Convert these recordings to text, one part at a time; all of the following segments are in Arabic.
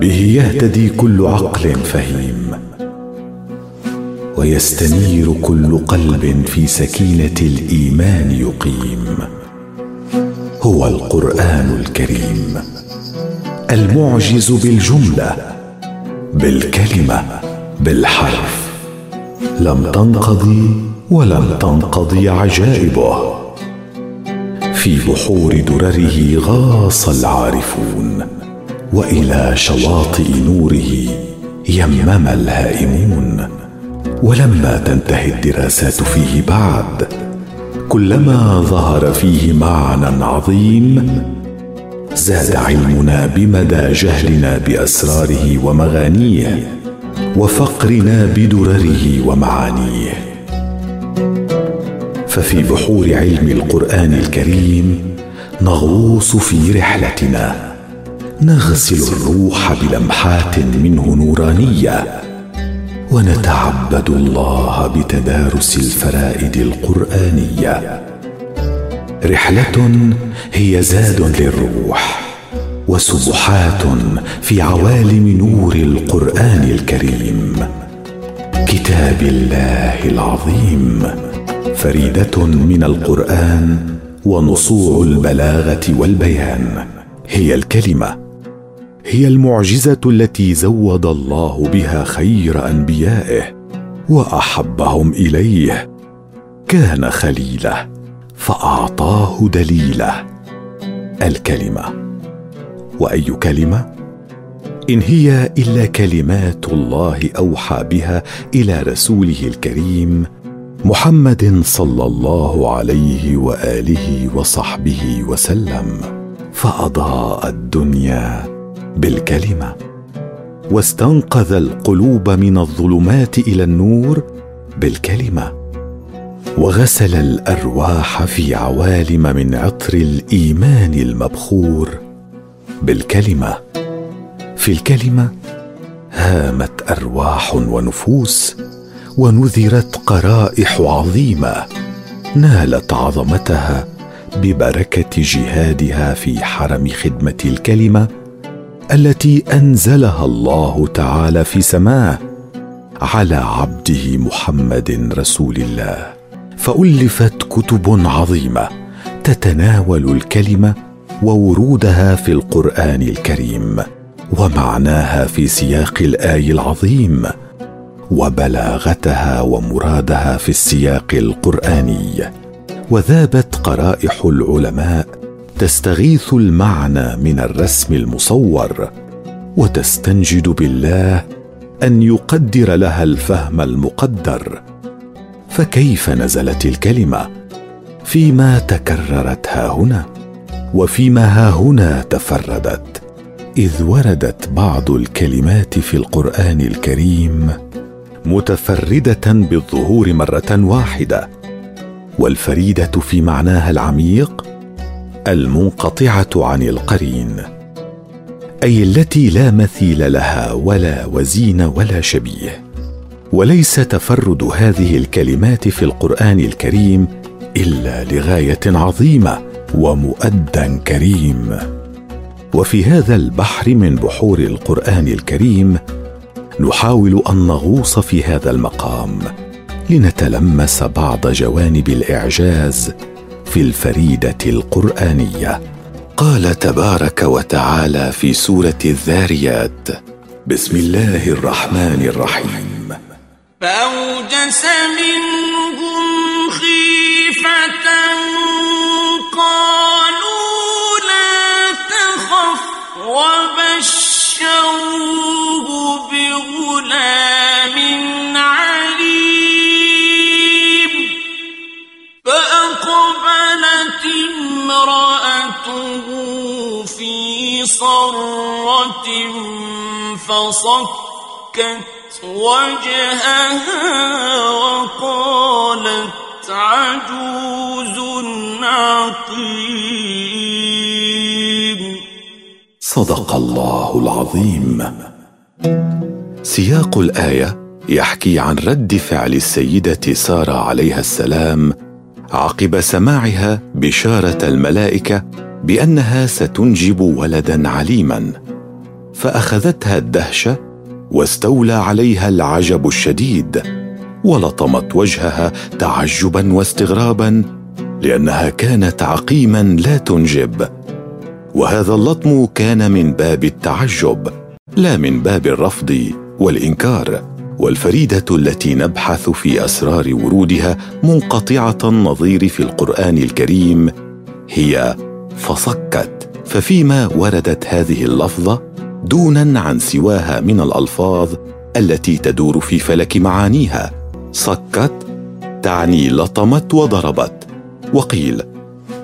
به يهتدي كل عقل فهيم ويستنير كل قلب في سكينة الإيمان يقيم. هو القرآن الكريم المعجز بالجملة بالكلمة بالحرف. لم تنقضي ولم تنقضي عجائبه. في بحور درره غاص العارفون. وإلى شواطئ نوره يمم الهائمون. ولما تنتهي الدراسات فيه بعد كلما ظهر فيه معنى عظيم زاد علمنا بمدى جهلنا بأسراره ومغانيه وفقرنا بدرره ومعانيه. ففي بحور علم القرآن الكريم نغوص في رحلتنا. نغسل الروح بلمحات منه نورانية. ونتعبد الله بتدارس الفرائد القرآنية. رحلة هي زاد للروح وسبحات في عوالم نور القرآن الكريم. كتاب الله العظيم فريدة من القرآن ونصوع البلاغة والبيان. هي الكلمة هي المعجزة التي زود الله بها خير أنبيائه وأحبهم إليه. كان خليله فأعطاه دليله. الكلمة وأي كلمة؟ إن هي إلا كلمات الله أوحى بها إلى رسوله الكريم محمد صلى الله عليه وآله وصحبه وسلم. فأضاء الدنيا بالكلمة. واستنقذ القلوب من الظلمات إلى النور بالكلمة. وغسل الأرواح في عوالم من عطر الإيمان المبخور بالكلمة. في الكلمة هامت أرواح ونفوس ونذرت قرائح عظيمة نالت عظمتها ببركة جهادها في حرم خدمة الكلمة التي أنزلها الله تعالى في سماه على عبده محمد رسول الله. فألفت كتب عظيمة تتناول الكلمة وورودها في القرآن الكريم ومعناها في سياق الآي العظيم وبلاغتها ومرادها في السياق القرآني. وذابت قرائح العلماء تستغيث المعنى من الرسم المصور وتستنجد بالله أن يقدر لها الفهم المقدر. فكيف نزلت الكلمة؟ فيما تكررت ها هنا وفيما ها هنا تفردت إذ وردت بعض الكلمات في القرآن الكريم متفردة بالظهور مرة واحدة والفريدة في معناها العميق المنقطعة عن القرين أي التي لا مثيل لها ولا وزين ولا شبيه. وليس تفرد هذه الكلمات في القرآن الكريم إلا لغاية عظيمة ومؤدى كريم. وفي هذا البحر من بحور القرآن الكريم نحاول أن نغوص في هذا المقام لنتلمس بعض جوانب الإعجاز في الفريدة القرآنية. قال تبارك وتعالى في سورة الذاريات بسم الله الرحمن الرحيم. فأوجس منهم خيفة قالوا لا تخف وبشروه بغلام فصكت وجهها وقالت عجوز عقيم. صدق الله العظيم. سياق الآية يحكي عن رد فعل السيدة سارة عليها السلام عقب سماعها بشارة الملائكة بأنها ستنجب ولدا عليما. فأخذتها الدهشة واستولى عليها العجب الشديد ولطمت وجهها تعجبا واستغرابا لأنها كانت عقيما لا تنجب. وهذا اللطم كان من باب التعجب لا من باب الرفض والإنكار والفريدة التي نبحث في أسرار ورودها منقطعة النظير في القرآن الكريم هي فصكت. ففيما وردت هذه اللفظة دونا عن سواها من الألفاظ التي تدور في فلك معانيها. صكت تعني لطمت وضربت. وقيل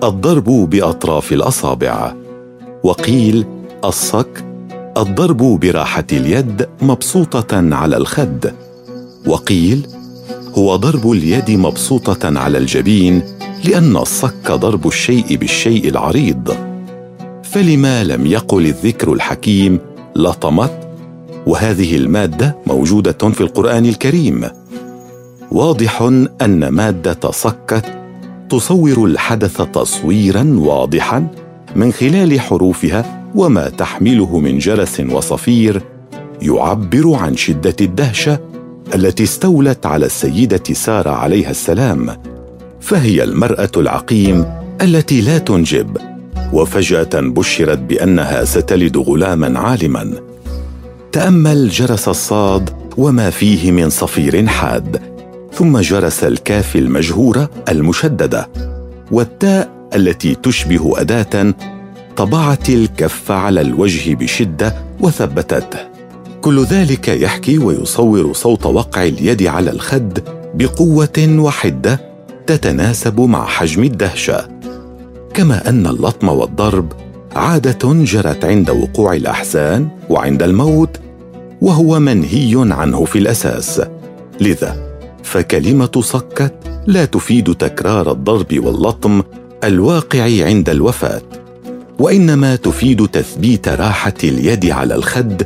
الضرب بأطراف الأصابع. وقيل الصك الضرب براحة اليد مبسوطة على الخد. وقيل هو ضرب اليد مبسوطة على الجبين لأن الصك ضرب الشيء بالشيء العريض. فلما لم يقل الذكر الحكيم لطمت وهذه المادة موجودة في القرآن الكريم. واضح أن مادة صكت تصور الحدث تصويرا واضحا من خلال حروفها وما تحمله من جرس وصفير يعبر عن شدة الدهشة التي استولت على السيدة سارة عليها السلام فهي المرأة العقيم التي لا تنجب. وفجأة بشرت بأنها ستلد غلاما عالما. تأمل جرس الصاد وما فيه من صفير حاد ثم جرس الكاف المجهوره المشدده والتاء التي تشبه أداة طبعت الكف على الوجه بشدة وثبتته كل ذلك يحكي ويصور صوت وقع اليد على الخد بقوة وحدة تتناسب مع حجم الدهشة. كما أن اللطم والضرب عادة جرت عند وقوع الأحزان وعند الموت وهو منهي عنه في الأساس. لذا فكلمة صكت لا تفيد تكرار الضرب واللطم الواقع عند الوفاة وإنما تفيد تثبيت راحة اليد على الخد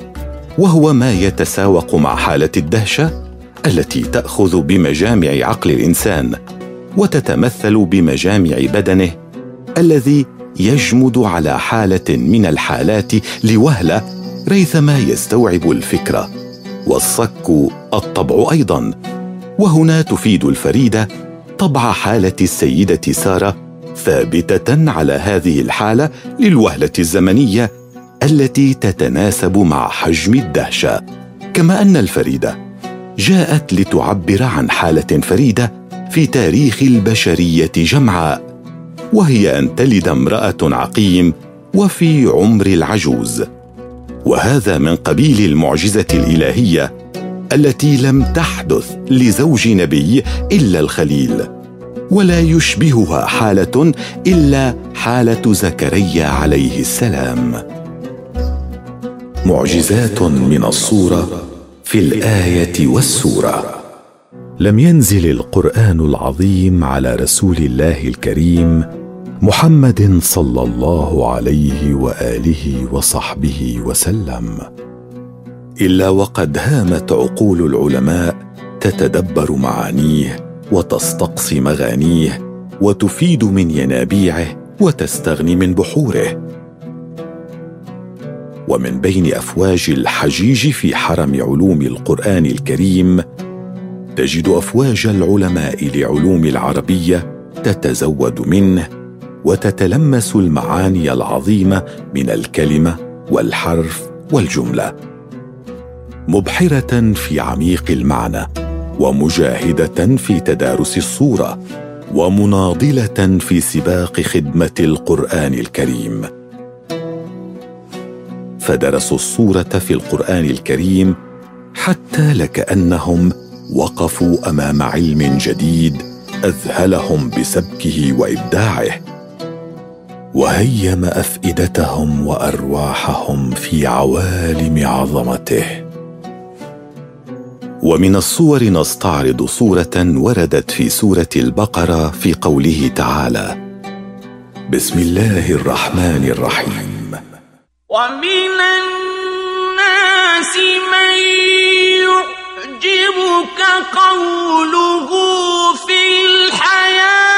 وهو ما يتساوق مع حالة الدهشة التي تأخذ بمجامع عقل الإنسان وتتمثل بمجامع بدنه الذي يجمد على حالة من الحالات لوهلة ريثما يستوعب الفكرة والصك الطبع أيضا. وهنا تفيد الفريدة طبع حالة السيدة سارة ثابتة على هذه الحالة للوهلة الزمنية التي تتناسب مع حجم الدهشة. كما أن الفريدة جاءت لتعبر عن حالة فريدة في تاريخ البشرية جمعاء. وهي أن تلد امرأة عقيم وفي عمر العجوز. وهذا من قبيل المعجزة الإلهية التي لم تحدث لزوج نبي إلا الخليل ولا يشبهها حالة إلا حالة زكريا عليه السلام. معجزات من الصورة في الآية والسورة. لم ينزل القرآن العظيم على رسول الله الكريم محمد صلى الله عليه وآله وصحبه وسلم. إلا وقد هامت عقول العلماء تتدبر معانيه وتستقصي مغانيه وتفيد من ينابيعه وتستغني من بحوره. ومن بين أفواج الحجيج في حرم علوم القرآن الكريم تجد أفواج العلماء لعلوم العربية تتزود منه وتتلمس المعاني العظيمة من الكلمة والحرف والجملة. مبحرة في عميق المعنى ومجاهدة في تدارس الصورة ومناضلة في سباق خدمة القرآن الكريم. فدرسوا الصورة في القرآن الكريم حتى لكأنهم وقفوا أمام علم جديد أذهلهم بسبكه وإبداعه. وهيم أفئدتهم وأرواحهم في عوالم عظمته. ومن الصور نستعرض صورة وردت في سورة البقرة في قوله تعالى بسم الله الرحمن الرحيم. ومن الناس من يعجبك قوله في الحياة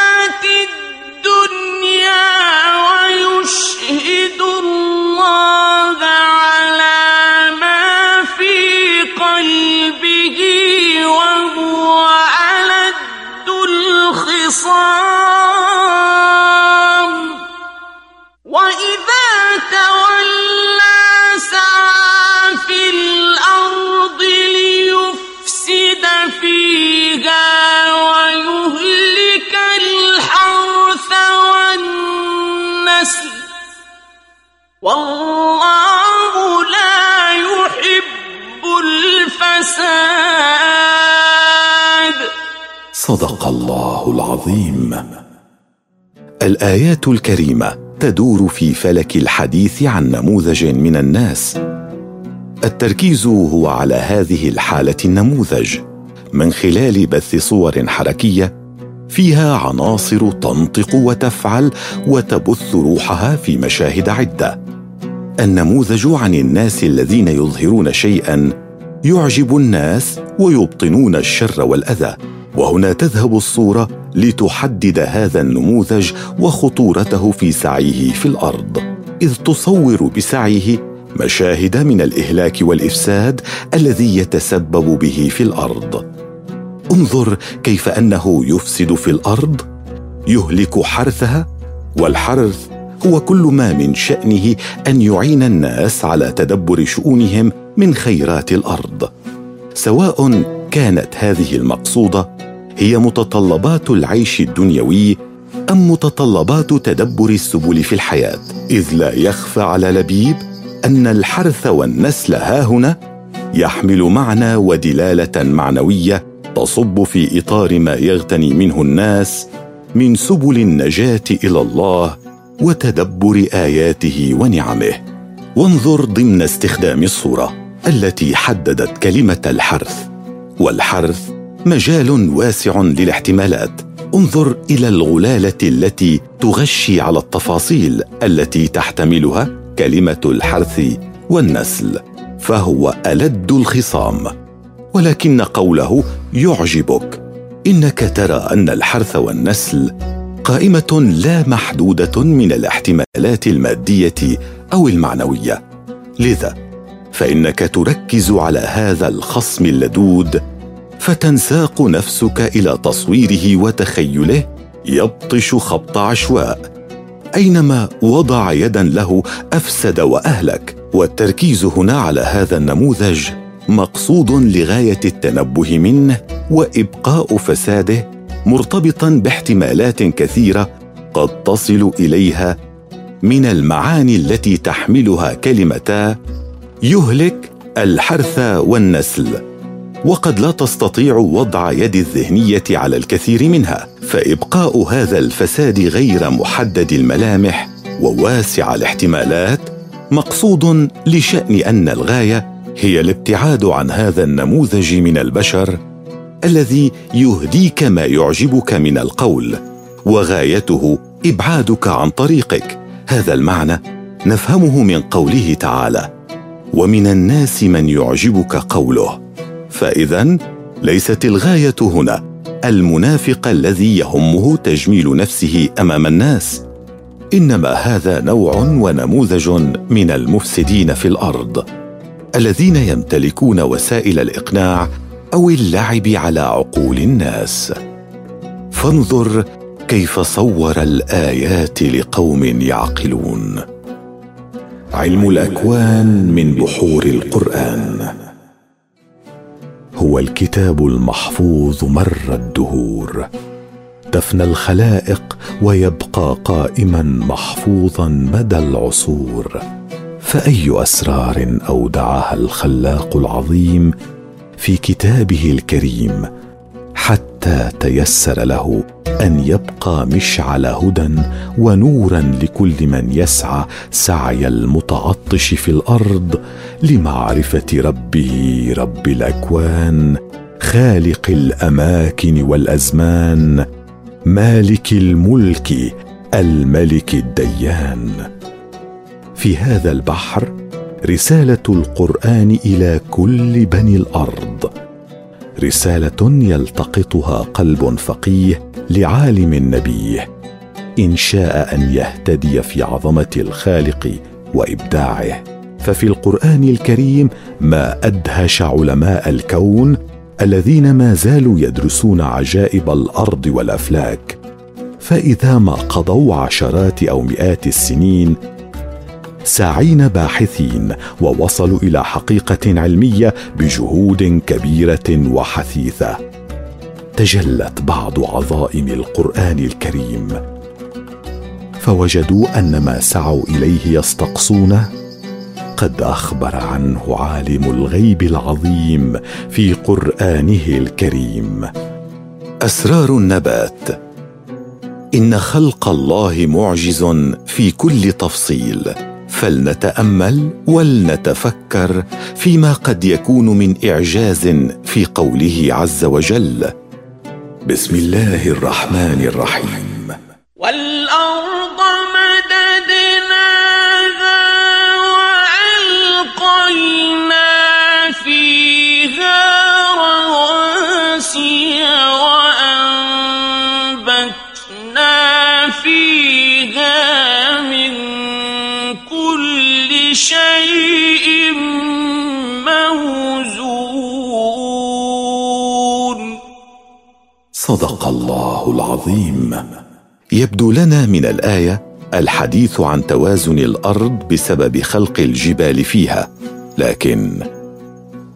صدق الله العظيم. الآيات الكريمة تدور في فلك الحديث عن نموذج من الناس. التركيز هو على هذه الحالة النموذج من خلال بث صور حركية فيها عناصر تنطق وتفعل وتبث روحها في مشاهد عدة. النموذج عن الناس الذين يظهرون شيئا يعجب الناس ويبطنون الشر والأذى. وهنا تذهب الصورة لتحدد هذا النموذج وخطورته في سعيه في الأرض. إذ تصور بسعيه مشاهد من الإهلاك والإفساد الذي يتسبب به في الأرض. انظر كيف أنه يفسد في الأرض يهلك حرثها والحرث هو كل ما من شأنه أن يعين الناس على تدبر شؤونهم من خيرات الأرض. سواء كانت هذه المقصودة هي متطلبات العيش الدنيوي أم متطلبات تدبر السبل في الحياة؟ إذ لا يخفى على لبيب أن الحرث والنسل ها هنا يحمل معنى ودلالة معنوية تصب في إطار ما يغتني منه الناس من سبل النجاة إلى الله وتدبر آياته ونعمه. وانظر ضمن استخدام الصورة التي حددت كلمة الحرث. والحرث مجال واسع للاحتمالات. انظر إلى الغلالة التي تغشي على التفاصيل التي تحتملها كلمة الحرث والنسل فهو ألد الخصام. ولكن قوله يعجبك إنك ترى أن الحرث والنسل قائمة لا محدودة من الاحتمالات المادية أو المعنوية. لذا فإنك تركز على هذا الخصم اللدود فتنساق نفسك إلى تصويره وتخيله يبطش خبط عشواء. أينما وضع يدا له أفسد وأهلك والتركيز هنا على هذا النموذج مقصود لغاية التنبه منه وإبقاء فساده مرتبطا باحتمالات كثيرة قد تصل إليها من المعاني التي تحملها كلمتا يهلك الحرث والنسل. وقد لا تستطيع وضع يد الذهنية على الكثير منها فإبقاء هذا الفساد غير محدد الملامح وواسع الاحتمالات مقصود لشأن أن الغاية هي الابتعاد عن هذا النموذج من البشر الذي يهديك ما يعجبك من القول وغايته إبعادك عن طريقك. هذا المعنى نفهمه من قوله تعالى ومن الناس من يعجبك قوله. فاذا ليست الغاية هنا المنافق الذي يهمه تجميل نفسه أمام الناس إنما هذا نوع ونموذج من المفسدين في الأرض الذين يمتلكون وسائل الإقناع أو اللعب على عقول الناس. فانظر كيف صور الآيات لقوم يعقلون. علم الأكوان من بحور القرآن. هو الكتاب المحفوظ مر الدهور. تفنى الخلائق ويبقى قائما محفوظا مدى العصور. فأي أسرار أودعها الخلاق العظيم في كتابه الكريم حتى تيسر له أن يبقى مشعل هدى ونورا لكل من يسعى سعي المتعطش في الأرض لمعرفة ربه رب الأكوان خالق الأماكن والأزمان مالك الملك الملك الديان. في هذا البحر رسالة القرآن إلى كل بني الأرض. رسالة يلتقطها قلب فقيه لعالم نبيه إن شاء أن يهتدي في عظمة الخالق وإبداعه. ففي القرآن الكريم ما أدهش علماء الكون الذين ما زالوا يدرسون عجائب الأرض والأفلاك. فإذا ما قضوا عشرات أو مئات السنين ساعين باحثين ووصلوا إلى حقيقة علمية بجهود كبيرة وحثيثة. تجلت بعض عظائم القرآن الكريم. فوجدوا أن ما سعوا إليه يستقصونه. قد أخبر عنه عالم الغيب العظيم في قرآنه الكريم. أسرار النبات. إن خلق الله معجز في كل تفصيل. فلنتأمل ولنتفكر فيما قد يكون من إعجاز في قوله عز وجل. بسم الله الرحمن الرحيم. والأرض مددناها وألقينا فيها رواسي وأنبتنا فيها شيء موزون. صدق الله العظيم. يبدو لنا من الآية الحديث عن توازن الأرض بسبب خلق الجبال فيها لكن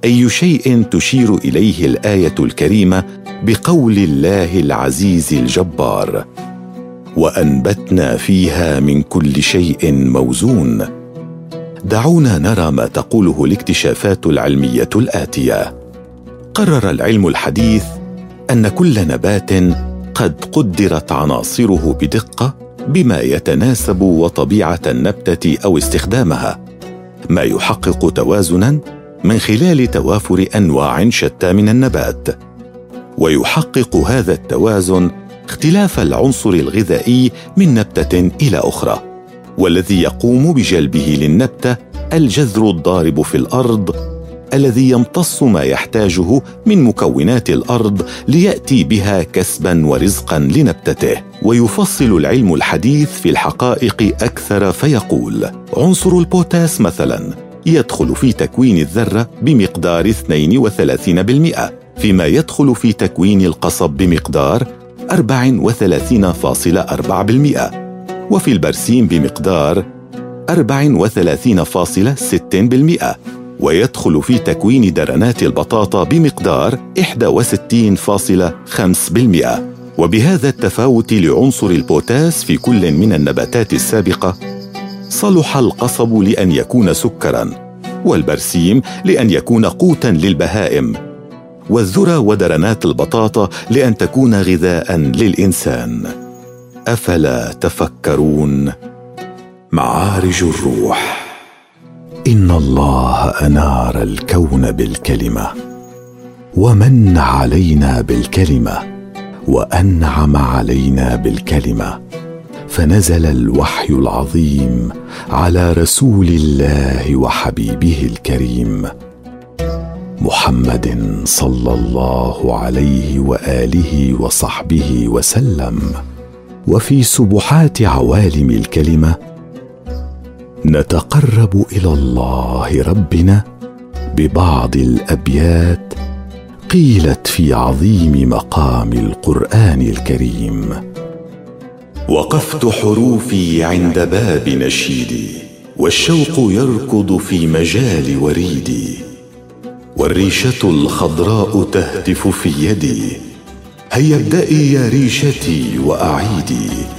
أي شيء تشير إليه الآية الكريمة بقول الله العزيز الجبار؟ وأنبتنا فيها من كل شيء موزون. دعونا نرى ما تقوله الاكتشافات العلمية الآتية. قرر العلم الحديث أن كل نبات قد قدرت عناصره بدقة بما يتناسب وطبيعة النبتة أو استخدامها ما يحقق توازنا من خلال توافر أنواع شتى من النبات. ويحقق هذا التوازن اختلاف العنصر الغذائي من نبتة إلى أخرى. والذي يقوم بجلبه للنبته الجذر الضارب في الأرض الذي يمتص ما يحتاجه من مكونات الأرض ليأتي بها كسبا ورزقا لنبتته. ويفصل العلم الحديث في الحقائق أكثر فيقول عنصر البوتاس مثلا يدخل في تكوين الذرة بمقدار 32% فيما يدخل في تكوين القصب بمقدار 34.4% وفي البرسيم بمقدار 34.6% ويدخل في تكوين درنات البطاطا بمقدار 61.5% وبهذا التفاوت لعنصر البوتاس في كل من النباتات السابقة صلح القصب لأن يكون سكرا والبرسيم لأن يكون قوتا للبهائم والذرة ودرنات البطاطا لأن تكون غذاء للإنسان. أفلا تفكرون؟ معارج الروح. إن الله أنار الكون بالكلمة ومن علينا بالكلمة وأنعم علينا بالكلمة. فنزل الوحي العظيم على رسول الله وحبيبه الكريم محمد صلى الله عليه وآله وصحبه وسلم. وفي سبحات عوالم الكلمة نتقرب إلى الله ربنا ببعض الأبيات قيلت في عظيم مقام القرآن الكريم. وقفت حروفي عند باب نشيدي والشوق يركض في مجال وريدي والريشة الخضراء تهتف في يدي هيا ابدئي يا ريشتي وأعيدي.